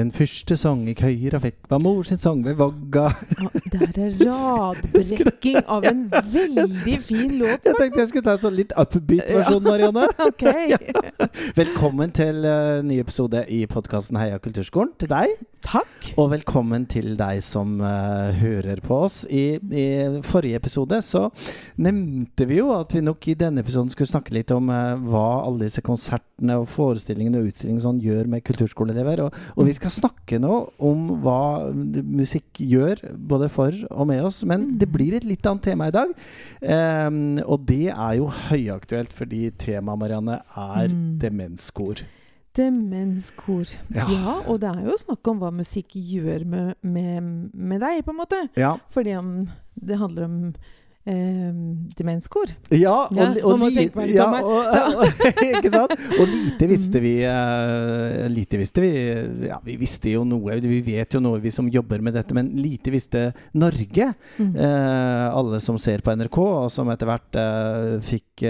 Den første sang jeg høyra fikk, var mor sin sang ved vogga. Ja, det er radbrekking av en veldig fin låt. Jeg tenkte jeg skulle ta en sånn litt upbeat-versjon, Marianne. Ok. Velkommen til uh, ny episode i podkasten Heia kulturskolen. Til deg. Takk. Og velkommen til deg som uh, hører på oss. I, I, forrige episode så nevnte vi jo at vi nok i denne episoden skulle snakke litt om uh, hva alle disse konsertene og forestillingene og utstillingene sånn gjør med kulturskoleelever. Og, og, vi skal snakke nå om hva musikk gjør, både for og med oss. Men det blir et litt annet tema i dag. Um, og det er jo høyaktuelt fordi temaet, Marianne, er mm. demenskor. Demenskor. Ja. ja. og det er jo snakk om hva musikk gjør med, med, med deg, på en måte. Ja. Fordi om det handler om eh, demenskor. Ja, og, ja, og, og, li, ja, og, lite visste vi uh, Lite visste vi Ja, vi visste jo noe. Vi vet jo noe, vi som jobber med dette, men lite visste Norge. Mm. Uh, alle som ser på NRK, og som etter hvert uh, fikk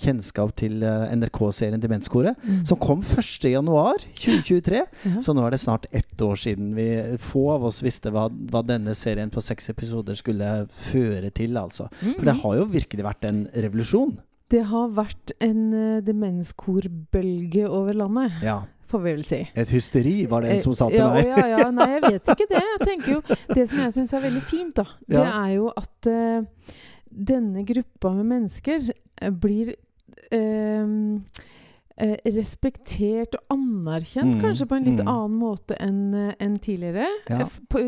kjennskap til NRK-serien Demenskoret, mm. som kom 1.1.2023. Ja. Så nå er det snart ett år siden vi Få av oss visste hva, hva denne serien på seks episoder skulle føre til, altså. Mm. For det har jo virkelig vært en revolusjon. Det har vært en uh, demenskorbølge over landet. Ja. Får vi vel si. Et hysteri, var det en som sa til ja, meg. ja, ja, nei, jeg vet ikke det. Jeg tenker jo, Det som jeg syns er veldig fint, da, ja. det er jo at uh, denne gruppa med mennesker uh, blir Eh, respektert og anerkjent, mm, kanskje på en litt mm. annen måte enn eh, en tidligere. Ja. På,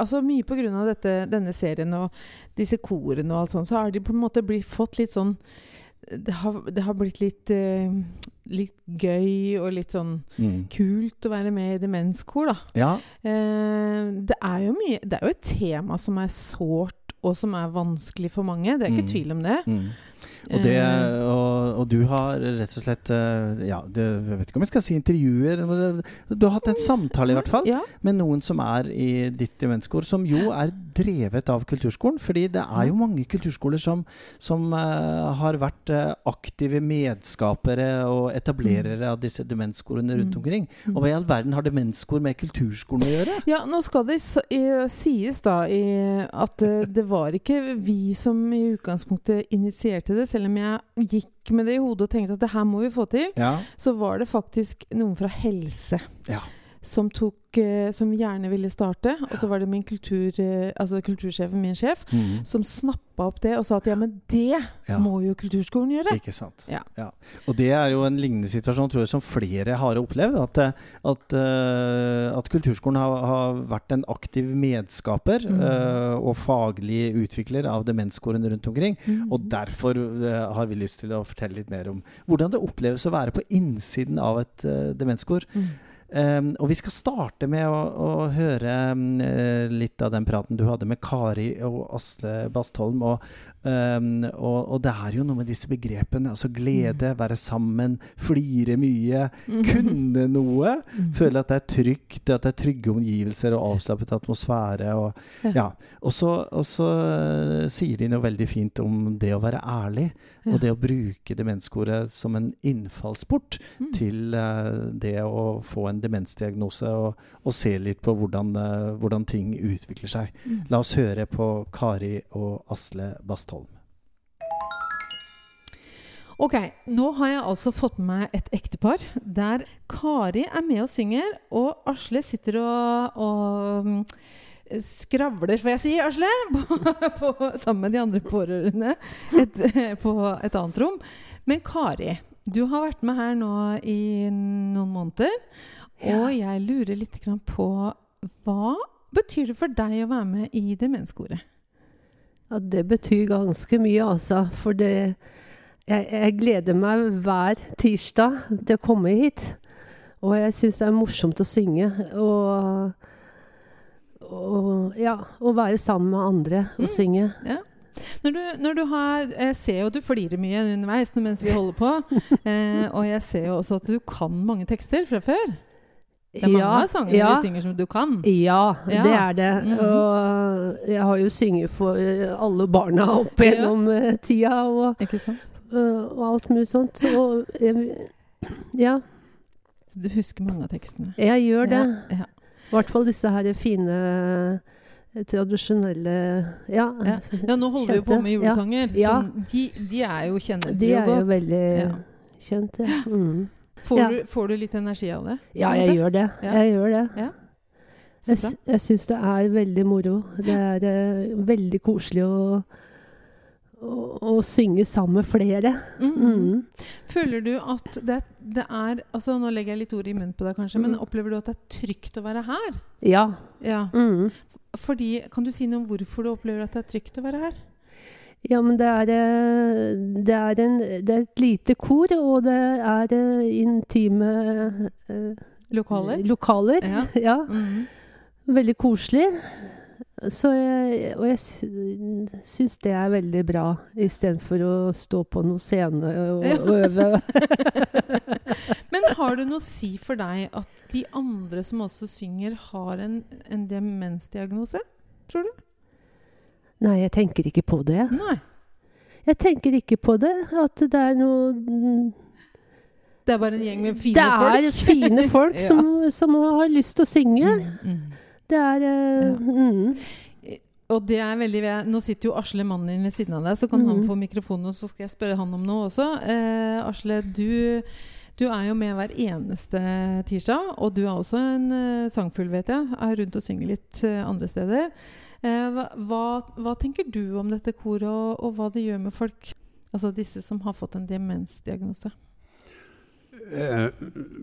altså Mye på grunn av dette, denne serien og disse korene og alt sånt, så har de på en måte blitt, fått litt sånn det har, det har blitt litt, uh, litt gøy og litt sånn mm. kult å være med i demenskor, da. Ja. Uh, det er jo mye Det er jo et tema som er sårt, og som er vanskelig for mange. Det er ikke mm. tvil om det. Og, det, eh. og, og, du har rett og slett eh, Ja, du, jeg vet ikke om jeg skal si intervjuer. Du har hatt en samtale, i hvert fall, ja. med noen som er i ditt demenskor, som jo er drevet av kulturskolen. Fordi det er jo mange kulturskoler som, som uh, har vært aktive medskapere og etablerere mm. av disse demensskolene rundt mm. omkring. Mm. Og hva i all verden har demenskor med kulturskolen å gjøre? Ja, nå skal det sies da i, at det var ikke vi som i utgangspunktet initierte det selv om jeg gikk med det i hodet og tenkte at det her må vi få til, ja. så var det faktisk noen fra helse. Ja som, tok, uh, som gjerne ville starte. Og så var det min kultur, uh, altså kultursjefen, min sjef, mm. som snappa opp det og sa at ja, men det ja. må jo kulturskolen gjøre. Ikke sant. Ja. ja. Og det er jo en lignende situasjon tror jeg, som flere har opplevd. At, eh, at, at kulturskolen har, har, vært en aktiv medskaper mm. og faglig utvikler av demenskoren rundt omkring. Mm. Og derfor har vi lyst til å fortelle litt mer om hvordan det oppleves å være på innsiden av et demenskor. Um, og vi skal starte med å, å høre um, litt av den praten du hadde med Kari og Asle Bastholm. Og, um, og, og, det er jo noe med disse begrepene. Altså glede, mm. være sammen, flire mye, mm. kunne noe. Mm. Føle at det er trygt, at det er trygge omgivelser og avslappet atmosfære. Og, ja. og så, og så uh, sier de noe veldig fint om det å være ærlig. Og det å bruke demenskoret som en innfallsport til uh, det å få en demensdiagnose, og, og se litt på hvordan, uh, hvordan ting utvikler seg. Mm. La oss høre på Kari og Asle Bastholm. Ok, nå har jeg altså fått med meg et ektepar der Kari er med og synger, og Asle sitter og, og skravler, får jeg si, Asle, på, på, sammen med de andre pårørende et, på et annet rom. Men Kari, du har vært med her nå i noen måneder. Og jeg lurer litt på hva betyr det for deg å være med i Demenskoret? Ja, det betyr ganske mye, altså. For det jeg, jeg gleder meg hver tirsdag til å komme hit. Og jeg syns det er morsomt å synge. Og og, ja, å være sammen med andre og mm. synge. Ja. Når du, når du, har Jeg ser jo at du flirer mye underveis mens vi holder på. eh, og jeg ser jo også at du kan mange tekster fra før. Det er mange ja, sanger ja. du synger som du kan. Ja, ja. det er det. Mm -hmm. Og jeg har jo sunget for alle barna opp gjennom ja. tida og, og, alt mulig sånt. Og ja. Så du husker mange av tekstene? Jeg gjør det. Ja. I hvert fall disse her fine eh, tradisjonelle Ja. Ja. Ja, nå holder vi jo på med julesanger. Ja. som de, de er jo kjenner De er jo godt. veldig Ja. kjente. Mm. Får, Ja. du, får du litt energi av det? Ja, jeg gjør det. Jeg gjør det. Jeg, jeg syns det er veldig moro. Det er uh, veldig koselig å, å, synge sammen med flere. Mm. Mm. Føler du at det, det er altså Nå legger jeg litt ord i munnen på deg, kanskje, men Mm. opplever du at det er trygt å være her? Ja. Ja. Mm. Fordi, Kan du si noe om hvorfor du opplever at det er trygt å være her? Ja, men det er, eh, det er, en, det er et lite kor, og det er eh, intime eh, Lokaler? lokaler. Ja. Ja, Mm. veldig koselig. Så jeg, og jeg sy- syns det er veldig bra, istedenfor å stå på noen scene og, Ja. og øve. Men har det noe å si for deg at de andre som også synger, har en, en demensdiagnose? Tror du? Nei, jeg tenker ikke på det. Nei. Jeg tenker ikke på det. At det er noe Det er bare en gjeng med fine Det er fine folk Ja. som, som har lyst til å synge. Mm, mm. Det er uh, Ja. mm. Og det er veldig Nå sitter jo Asle, mannen din, ved siden av deg, så kan han Mhm. få mikrofonen, og så skal jeg spørre han om noe også. Uh, Asle, du, du er jo med hver eneste tirsdag, og du er også en uh, sangfugl, vet jeg. Er rundt og synger litt uh, andre steder. Eh, hva, hva, tenker du om dette koret, og, og hva det gjør med folk? Altså disse som har fått en demensdiagnose. Eh,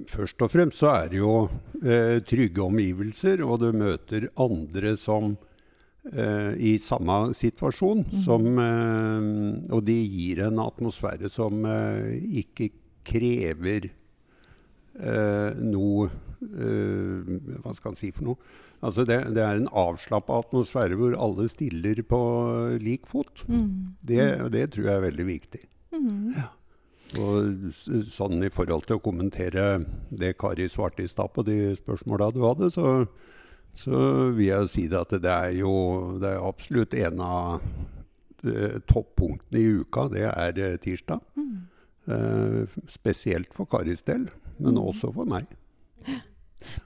først og fremst så er det jo eh, trygge omgivelser, og du møter andre som eh, i samme situasjon. Som, eh, og de gir en atmosfære som eh, ikke krever noe eh, Hva skal en si for noe? Altså det, det er en avslappa atmosfære hvor alle stiller på lik fot. Mm. Det, det tror jeg er veldig viktig. Mm. Og sånn i forhold til å kommentere det Kari svarte i stad på de spørsmåla du hadde, så, så vil jeg si det at det er jo det er absolutt en av eh, toppunktene i uka. Det er eh, tirsdag. Mm. Eh, spesielt for Karis del, men også for meg.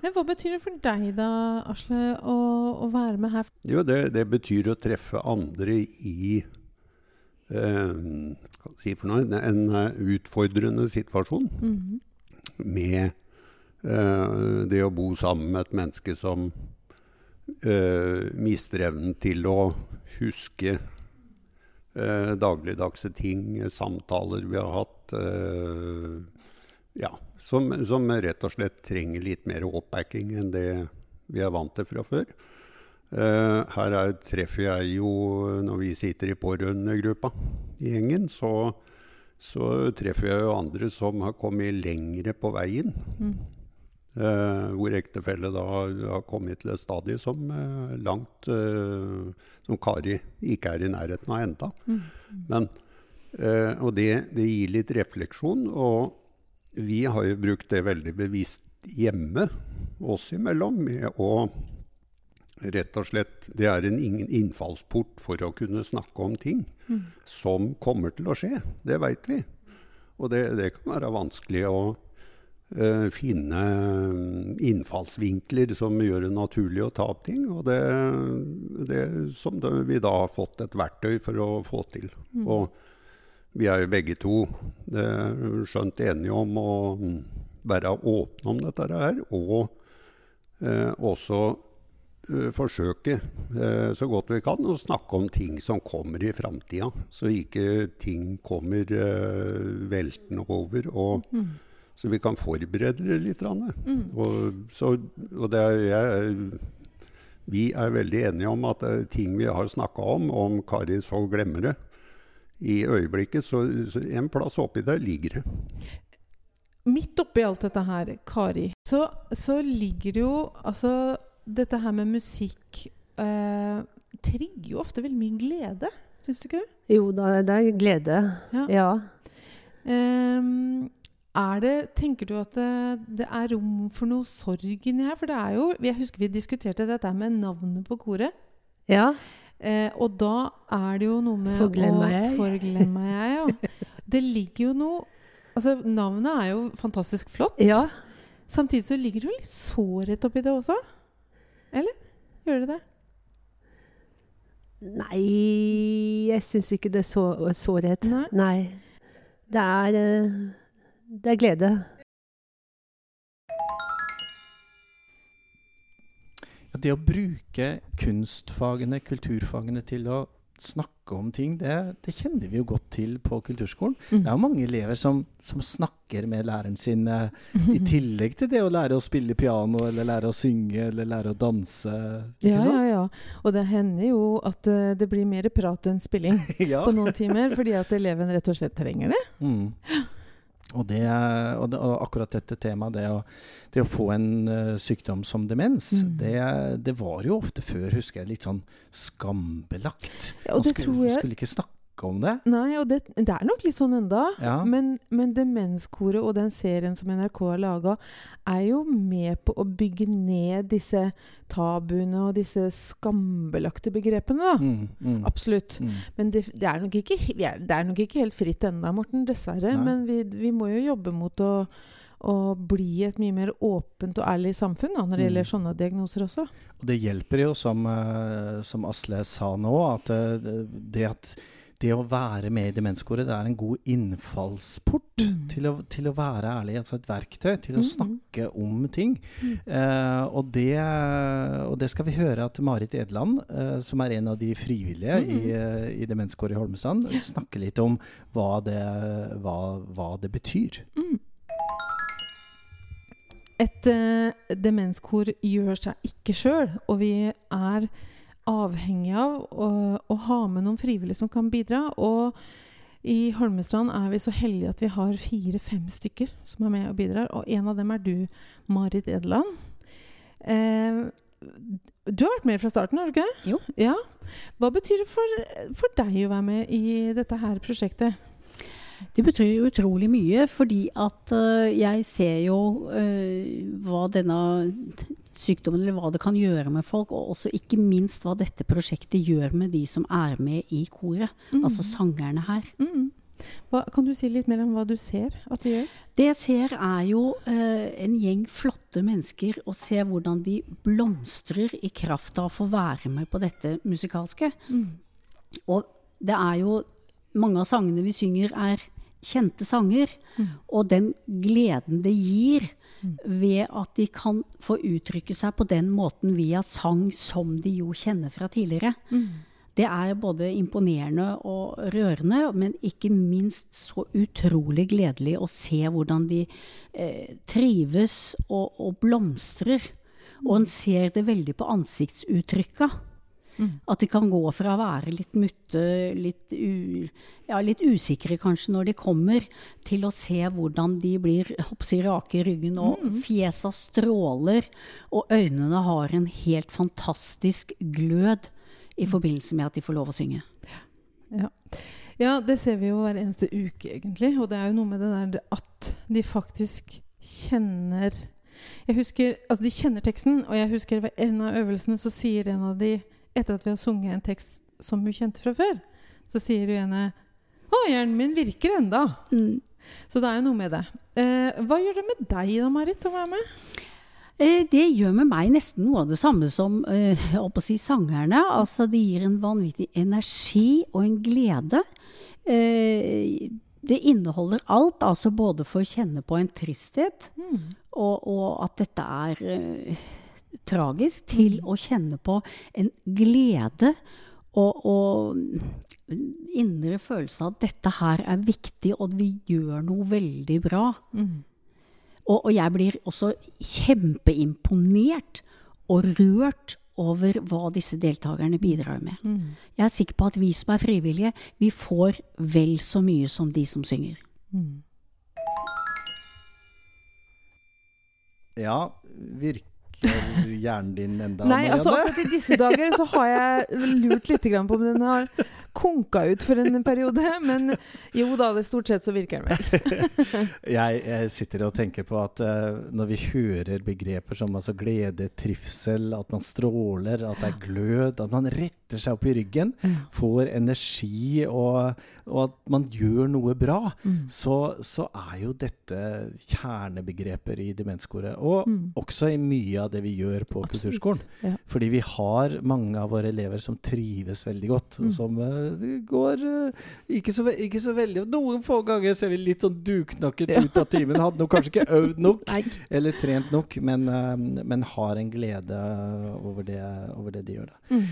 Men hva betyr det for deg da, Asle, å, å være med her? Jo, det, det betyr å treffe andre i eh, si for noe, en, eh, utfordrende situasjon. Mm. med eh, det å bo sammen med et menneske som eh, mister evnen til å huske eh, dagligdagse ting, samtaler vi har hatt. eh, ja, som, som rett og slett trenger litt mer oppbacking enn det vi er vant til fra før. Uh, her er, treffer jeg jo, når vi sitter i pårørendegruppa i gjengen, så så treffer jeg jo andre som har kommet lengre på veien. Mm. Uh, hvor ektefelle da har, kommet til et stadie som uh, langt Som Kari ikke er i nærheten av enda. Mm. Men, og det, det gir litt refleksjon. Og vi har jo brukt det veldig bevisst hjemme oss imellom Og rett og slett Det er en ingen innfallsport for å kunne snakke om ting Mm. som kommer til å skje. Det veit vi. Og det, det kan være vanskelig å uh, finne innfallsvinkler som gjør det naturlig å ta opp ting. Og det, det som det, vi da har fått et verktøy for å få til. Mm. Og vi er jo begge to skjønt enige om å mm, være åpne om dette her, og eh, også eh, forsøke eh, så godt vi kan å snakke om ting som kommer i framtida. Så ikke ting kommer veltende over, og, Mm. så vi kan forberede det litt. Mm. Og, så, og det er, jeg, vi er veldig enige om at ting vi har snakka om, om Kari så glemmer det i øyeblikket, så, så en plass oppi der ligger det. Midt oppi alt dette her, Kari, så, så ligger det jo Altså, dette her med musikk eh, trigger jo ofte veldig mye glede. Syns du ikke det? Jo da, det er glede. Ja. Ja. Ehm, er det, tenker du at det, det er rom for noe sorg inni her? For det er jo Jeg husker vi diskuterte dette med navnet på koret. ja. Eh, og da er det jo noe med Forglemmer jeg. Forglemma jeg, ja. Det ligger jo noe Altså, navnet er jo fantastisk flott. Ja. Samtidig så ligger det jo litt sårhet oppi det også. Eller? Gjør det det? Nei, jeg syns ikke det er så, sårhet. Nei. Nei. Det er eh, Det er glede. Det å bruke kunstfagene, kulturfagene, til å snakke om ting, det, det kjenner vi jo godt til på kulturskolen. Mm. Det er jo mange elever som, som snakker med læreren sin eh, i tillegg til det å lære å spille piano, eller lære å synge, eller lære å danse. Ikke Ja, ja, sant? ja. Og det hender jo at eh, det blir mer prat enn spilling ja. på noen timer, fordi at eleven rett og slett trenger det. Mm. Og, det, og, det, og akkurat dette temaet, det å, det å få en uh, sykdom som demens, Mm. det, det var jo ofte før, husker jeg, litt sånn skambelagt. Ja, Man det skulle, skulle ikke snakke om det. Nei, og det, det er nok litt sånn enda. Ja. Men, men Demenskoret og den serien som NRK har laga, er jo med på å bygge ned disse tabuene og disse skambelagte begrepene, da. Mm, mm, Absolutt. mm. Men det, det, er ikke, er, det er nok ikke helt fritt ennå, Morten. Dessverre. Nei. Men vi, vi må jo jobbe mot å, og bli et mye mer åpent og ærlig samfunn da, når det Mm. gjelder sånne diagnoser også. Og det hjelper jo, som, eh, som Asle sa nå, at eh, det at det å være med i demenskoret, det er en god innfallsport Mm. til, å, til å være ærlig. Altså et verktøy til å Mm, snakke om ting. Mm. Eh, og, det, og det skal vi høre at Marit Edland, eh, som er en av de frivillige i, Mm. eh, i demenskoret i Holmestrand, snakker litt om hva det, hva, hva det betyr. Mm. Et demenskor gjør seg ikke sjøl, og vi er avhengig av å, å ha med noen frivillige som kan bidra. Og i Holmestrand er vi så heldige at vi har fire-fem stykker som er med og bidrar. Og en av dem er du, Marit Edeland. Eh, du har vært med fra starten, har du ikke det? Jo. Ja. Hva betyr det for, for deg å være med i dette her prosjektet? Det betyr utrolig mye, fordi at uh, jeg ser jo uh, hva denne sykdommen, eller hva det kan gjøre med folk, og også ikke minst hva dette prosjektet gjør med de som er med i koret, Mm. altså sangerne her. Mm. Hva, kan du si litt mer om hva du ser at de gjør? Det jeg ser er jo eh, en gjeng flotte mennesker, og ser hvordan de blomstrer i kraft av å få være med på dette musikalske. Og det er jo mange av sangene vi synger, er kjente sanger. Mm. Og den gleden det gir ved at de kan få uttrykke seg på den måten via sang som de jo kjenner fra tidligere. Det er både imponerende og rørende, men ikke minst så utrolig gledelig å se hvordan de eh, trives og, og blomstrer. Og en ser det veldig på At de kan gå fra å være litt mutte, litt, u, ja, litt usikre kanskje når de kommer, til å se hvordan de blir hoppsi, rake i ryggen, og fjesa stråler, og øynene har en helt fantastisk glød i forbindelse med at de får lov å synge. Ja. ja, det ser vi jo hver eneste uke, egentlig. Og det er jo noe med det der at de faktisk kjenner Jeg husker, altså De kjenner teksten, og jeg husker ved en av øvelsene så sier en av de, etter at vi har sunget en tekst som hun kjente fra før, så sier hun ene Å, hjernen min virker enda. Så det er jo noe med det. Eh, hva gjør det med deg da, Marit, å være med? Eh, Det gjør med meg nesten noe av det samme som eh, si, sangerne. Altså, det gir en vanvittig energi og en glede. Eh, Det inneholder alt, altså både for å kjenne på en tristhet, og, og at dette er eh, tragisk, til å kjenne på en glede og, og indre følelse av at dette her er viktig, og at vi gjør noe veldig bra. Og, og jeg blir også kjempeimponert og rørt over hva disse deltakerne bidrar med. Jeg er sikker på at vi som er frivillige, vi får vel så mye som de som synger. Ja, virker hjernen din enda Nei, altså akkurat i disse dager så har jeg lurt litt på om den har konka ut for en periode. Men jo da, det stort sett så virker den vel. jeg, jeg sitter og tenker på at uh, når vi hører begreper som altså glede, trivsel, at man stråler, at det er glød, at man retter seg opp i ryggen, får energi, og, og at man gjør noe bra, mm. så, så, er jo dette kjernebegreper i demenskoret. Og mm. også i mye av det vi gjør på Absolutt. kulturskolen. Ja. Fordi vi har mange av våre elever som trives veldig godt, mm. som uh, går uh, ikke, så, ikke, så, veldig Noen få ganger ser vi litt sånn duknakket ut av timen. Hadde nok kanskje ikke øvd nok eller trent nok, men, uh, men har en glede over det, over det de gjør. Da. Mm.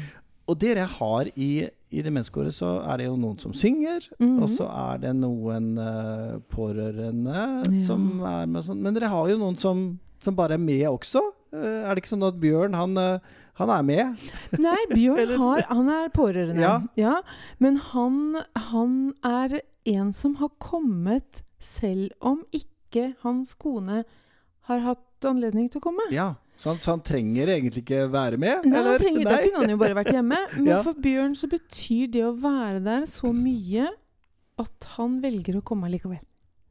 Og dere har i, i demenskoret så er det jo noen som synger, mm -hmm. og så er det noen uh, pårørende ja. som er med sånn. Men dere har jo noen som, som bare er med også. Uh, er det ikke sånn at Bjørn, han, uh, han er med? Nei, Bjørn har, han er pårørende. Ja. ja men han, han er en som har kommet selv om ikke hans kone har hatt anledning til å komme. Ja. Så han, så han, trenger egentlig ikke være med? Nei, eller? Trenger, Nei. Da kunne han jo bare vært hjemme. Men ja. for Bjørn så betyr det å være der så mye at han velger å komme likevel.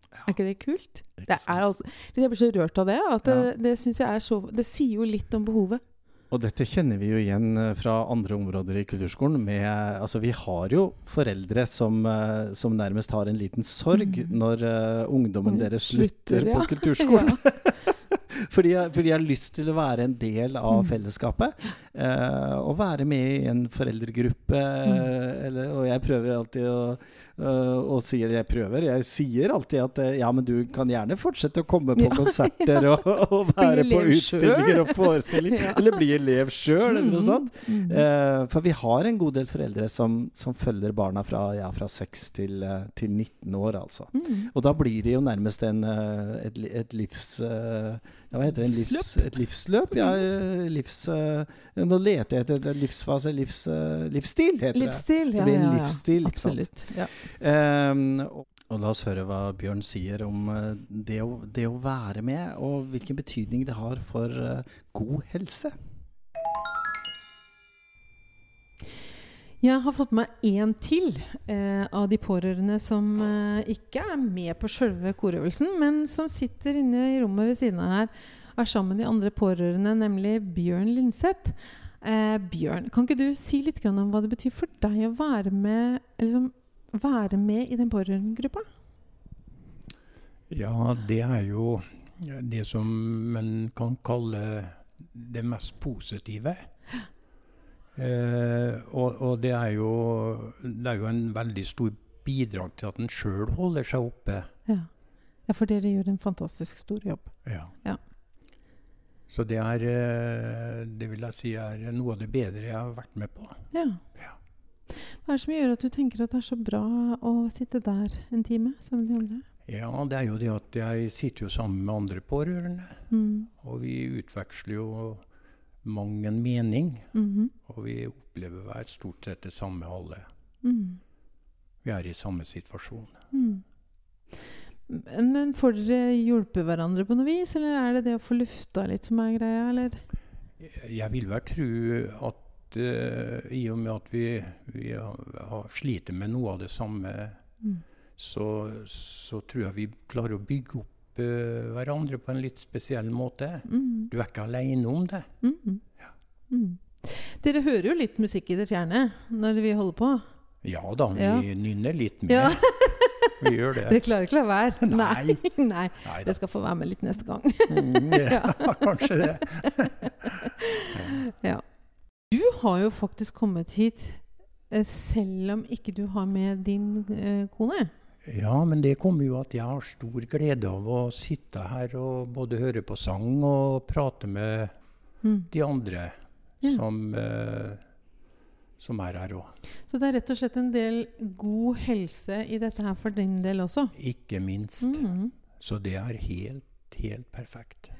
Ja. Er ikke det kult? Det er altså, jeg blir så rørt av det. At det, det, jeg er så, det sier jo litt om behovet. Og dette kjenner vi jo igjen eh, fra andre områder i kulturskolen. Med, altså vi har jo foreldre som, eh, som nærmest har en liten sorg mm. når uh, ungdommen deres slutter, slutter ja. på kulturskolen. Fordi, jeg, fordi, jeg, har lyst til å være en del av mm. fellesskapet. Eh, og være med i en foreldregruppe. Mm. Eller, og jeg prøver alltid å å og sier jeg prøver. Jeg sier alltid at uh, ja, men du kan gjerne fortsette å komme på konserter. Og, og, være på utstillinger og forestillinger. Eller bli elev sjøl, eller noe mm, sånt. Mm. Uh, for vi har en god del foreldre som, som følger barna fra, ja, fra 6 til, til 19 år, altså. Mm. Og da blir det jo nærmest en, et, et, livs... hva heter det? Livs, et livsløp? Ja, livs... nå leter jeg etter livsfase. Livs, livsstil, heter livsstil, det. Det blir en livsstil. Absolutt. Ja. Um, og La oss høre hva Bjørn sier om det, å, det, å, være med, og hvilken betydning det har for uh, god helse. Jeg har fått med én til eh, av de pårørende som eh, ikke er med på sjølve korøvelsen, men som sitter inne i rommet ved siden av her er sammen med de andre pårørende, nemlig Bjørn Linseth. Eh, Bjørn, kan ikke du si litt om hva det betyr for deg å være med liksom, være med i den pårørendegruppa? Ja, det er jo det som man kan kalle det mest positive. Eh, og, og det, er jo, det, er jo, en veldig stor bidrag til at en sjøl holder seg oppe. Ja. ja. for dere gjør en fantastisk stor jobb. Ja. ja. Så det er eh, Det vil jeg si er noe av det bedre jeg har vært med på. Ja. ja. Hva er det som gjør at du tenker at det er så bra å sitte der en time sammen med de andre? Ja, det er jo det at jeg sitter jo sammen med andre pårørende. Mm. Og vi utveksler jo mang en mening. Mm -hmm. Og vi opplever hver stort sett det samme alle. Mm. Vi er i samme situasjon. Men får dere hjulpet hverandre på noe vis, eller er det det å få lufta litt som er greia, eller? Jeg vil vel tro at uh, i og med at vi, vi har, har sliter med noe av det samme, mm. så, så, tror jeg vi klarer å bygge opp uh, hverandre på en litt spesiell måte. Mm. Du er ikke aleine om det. Mm. Ja. Mm. Dere hører jo litt musikk i det fjerne når vi holder på? Ja da, vi ja. nynner litt mer. Ja. vi gjør det. Dere klarer ikke å la være? Nei. Nei. Nei det skal få være med litt neste gang. Mm, ja, kanskje det. ja. Du har jo faktisk kommet hit eh, selv om ikke du har med din eh, kone. Ja, men det kommer jo at jeg har stor glede av å sitte her og både høre på sang og prate med mm. de andre ja. som, eh, som, er her òg. Så det er rett og slett en del god helse i dette her for din del også? Ikke minst. Mm. Så det er helt, helt perfekt.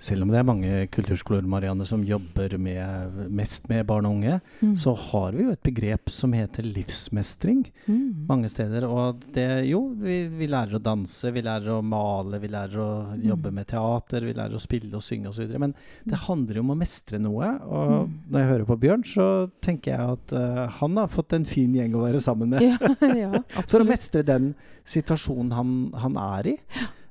Selv om det er mange kulturskoler Marianne, som jobber med, mest med barn og unge, Mm. så har vi jo et begrep som heter livsmestring Mm. mange steder. Og det jo, vi, vi lærer å danse, vi lærer å male, vi lærer å jobbe Mm. med teater, vi lærer å spille og synge osv. Men det handler jo om å mestre noe. Og Mm. når jeg hører på Bjørn, så tenker jeg at uh, han har fått en fin gjeng å være sammen med. Ja, ja, For å mestre den situasjonen han, han er i.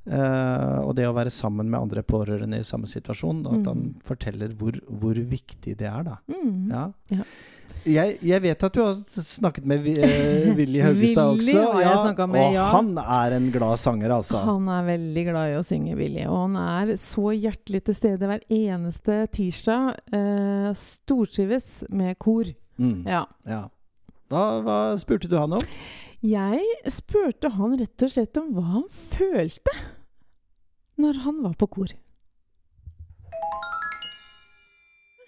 Eh, og det å være sammen med andre pårørende i samme situasjon. At Mm. han forteller hvor, hvor viktig det er, da. Mm. Ja. Ja. Jeg, jeg vet at du har snakket med eh, Willy Haugestad Willy også. har jeg snakket med, og ja. han er en glad sanger, altså. Han er veldig glad i å synge, Willy. Og han er så hjertelig til stede hver eneste tirsdag. Uh, stortrives med kor. Mm. Ja. Ja. Hva, hva spurte du han om? Jeg spurte han rett og slett om hva han følte når han var på kor.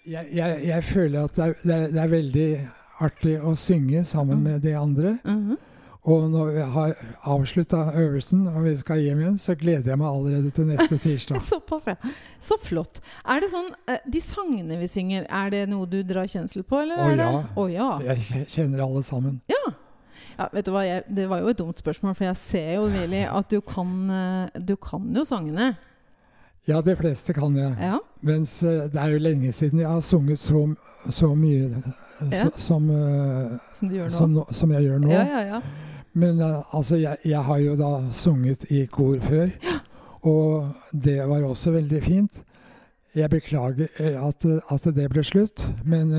Jeg, jeg, jeg føler at det er, det, er, det er veldig artig å synge sammen Mm. med de andre. Mhm. Og når vi har avslutta øvelsen og vi skal hjem igjen, så gleder jeg meg allerede til neste tirsdag. Såpass, ja. Så flott. Er det sånn, eh, De sangene vi synger, er det noe du drar kjensel på? Eller Å ja. Å ja. Jeg kjenner alle sammen. Ja. Ja. Vet du hva, jeg, Det var jo et dumt spørsmål, for jeg ser jo Willy at du kan, eh, du kan jo sangene. Ja, de fleste kan jeg. Ja. Mens eh, det er jo lenge siden jeg har sunget så, så mye eh, Ja. så, som, Som som, som jeg gjør nå. Ja, ja, ja. Men altså, jeg, jeg har jo da sunget i kor før, og det var også veldig fint. Jeg beklager at, at det ble slutt, men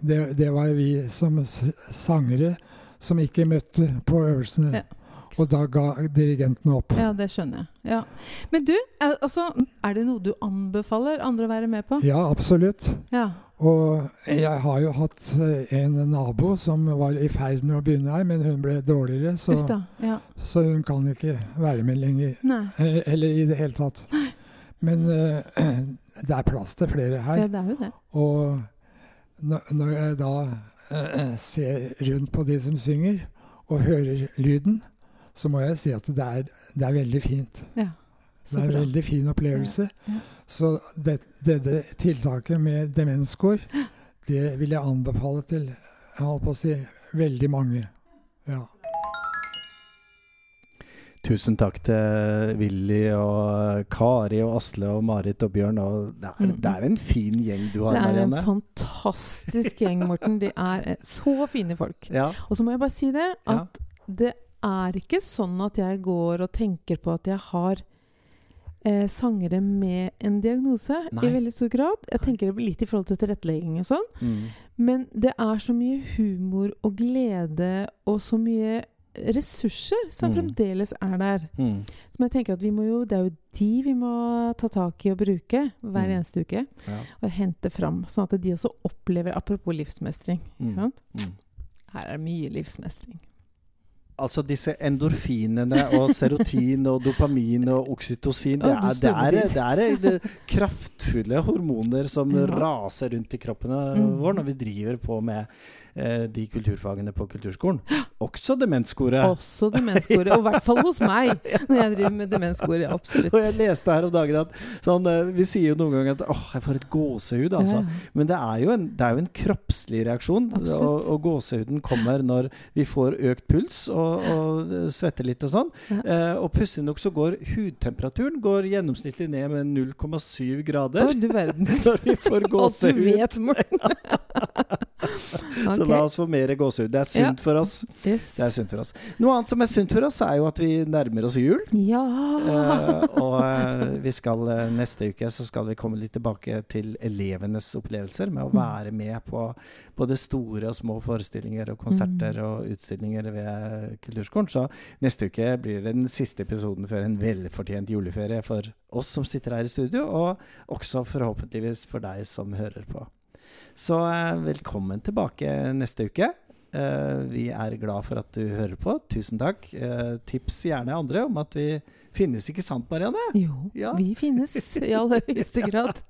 det, det var vi som sangere som ikke møtte på øvelsene. Ja. Og da ga dirigenten opp. Ja, det skjønner jeg. Ja. Men du, altså, er det noe du anbefaler andre å være med på? Ja, absolutt. Ja. Og jeg har jo hatt eh, en nabo som var i ferd med å begynne her, men hun ble dårligere, så, Ufta. Ja. så hun kan ikke være med lenger. Nei. Eh, Eller i det hele tatt. Men uh, det er plass til flere her. Ja, det er jo det. Og når, jeg da eh, ser rundt på de som synger, og hører lyden, så må jeg si at det er, det er veldig fint. Ja. Det er en veldig fin opplevelse. Ja, ja. Så det, dette tiltaket med demenskår, det vil jeg anbefale til jeg holdt på å si, veldig mange. Ja. Tusen takk til Willy og Kari og Asle og Marit og Bjørn. Og det, er, Mm. det er en fin gjeng du har, Marianne. Det er en fantastisk gjeng, Morten. De er eh, så fine folk. Ja. Og så må jeg bare si det, Ja. at det er ikke sånn at jeg går og tenker på at jeg har eh, sangere med en diagnose Nei. i veldig stor grad. Jeg tenker litt i forhold til tilrettelegging og sånn. Mm. Men det er så mye humor og glede og så mye ressurser som Mm. fremdeles er der. Mm. Som jeg tenker at vi må jo, Det er jo de vi må ta tak i og bruke hver Mm. eneste uke. Ja. Og hente fram. Sånn at de også opplever Apropos livsmestring. Mm. Mm. Her er det mye livsmestring. Altså disse endorfinene og serotin og dopamin og oksytocin, det er, det er, det er det kraftfulle hormoner som Ja. raser rundt i kroppen Mm. vår når vi driver på med eh, de kulturfagene på kulturskolen. Også demenskoret. Også demenskoret. Og i hvert fall hos meg, når jeg driver med demenskoret. Absolutt. Og jeg leste her om dagen at sånn, eh, Vi sier jo noen ganger at åh, jeg får et gåsehud. Altså. Men det er, jo en, det er jo en kroppslig reaksjon. Og, og gåsehuden kommer når vi får økt puls og, og svetter litt og sånn. Ja. Eh, og pussig nok så går hudtemperaturen går gjennomsnittlig ned med 0,7 grader Å, du verden. når vi får gåsehud. Alt du vet, Morten. Så la oss få mer gåsehud. Det er sunt for oss. Yes. Det er sunt for oss. Noe annet som er sunt for oss, er jo at vi nærmer oss jul. Ja. Uh, og eh, vi skal eh, neste uke så skal vi komme litt tilbake til elevenes opplevelser med å Mm. være med på både store og små forestillinger og konserter Mm. og utstillinger ved Kulturskolen. Så neste uke blir det den siste episoden før en velfortjent juleferie for oss som sitter her i studio, og også forhåpentligvis for deg som hører på. Så eh, velkommen tilbake neste uke. Eh, vi er glad for at du hører på. Tusen takk. Eh, tips gjerne andre om at vi finnes, ikke sant, Marianne? Jo, Ja. vi finnes i aller høyeste grad.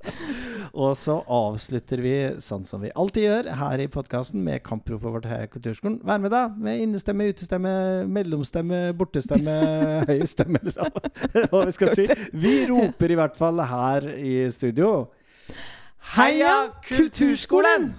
Og så avslutter vi sånn som vi alltid gjør her i podkasten, med kampropet vårt her i Kulturskolen. Vær med, da! Med innestemme, utestemme, mellomstemme, bortestemme, høy stemme, eller hva vi skal si. Vi roper i hvert fall her i studio Heia Kulturskolen!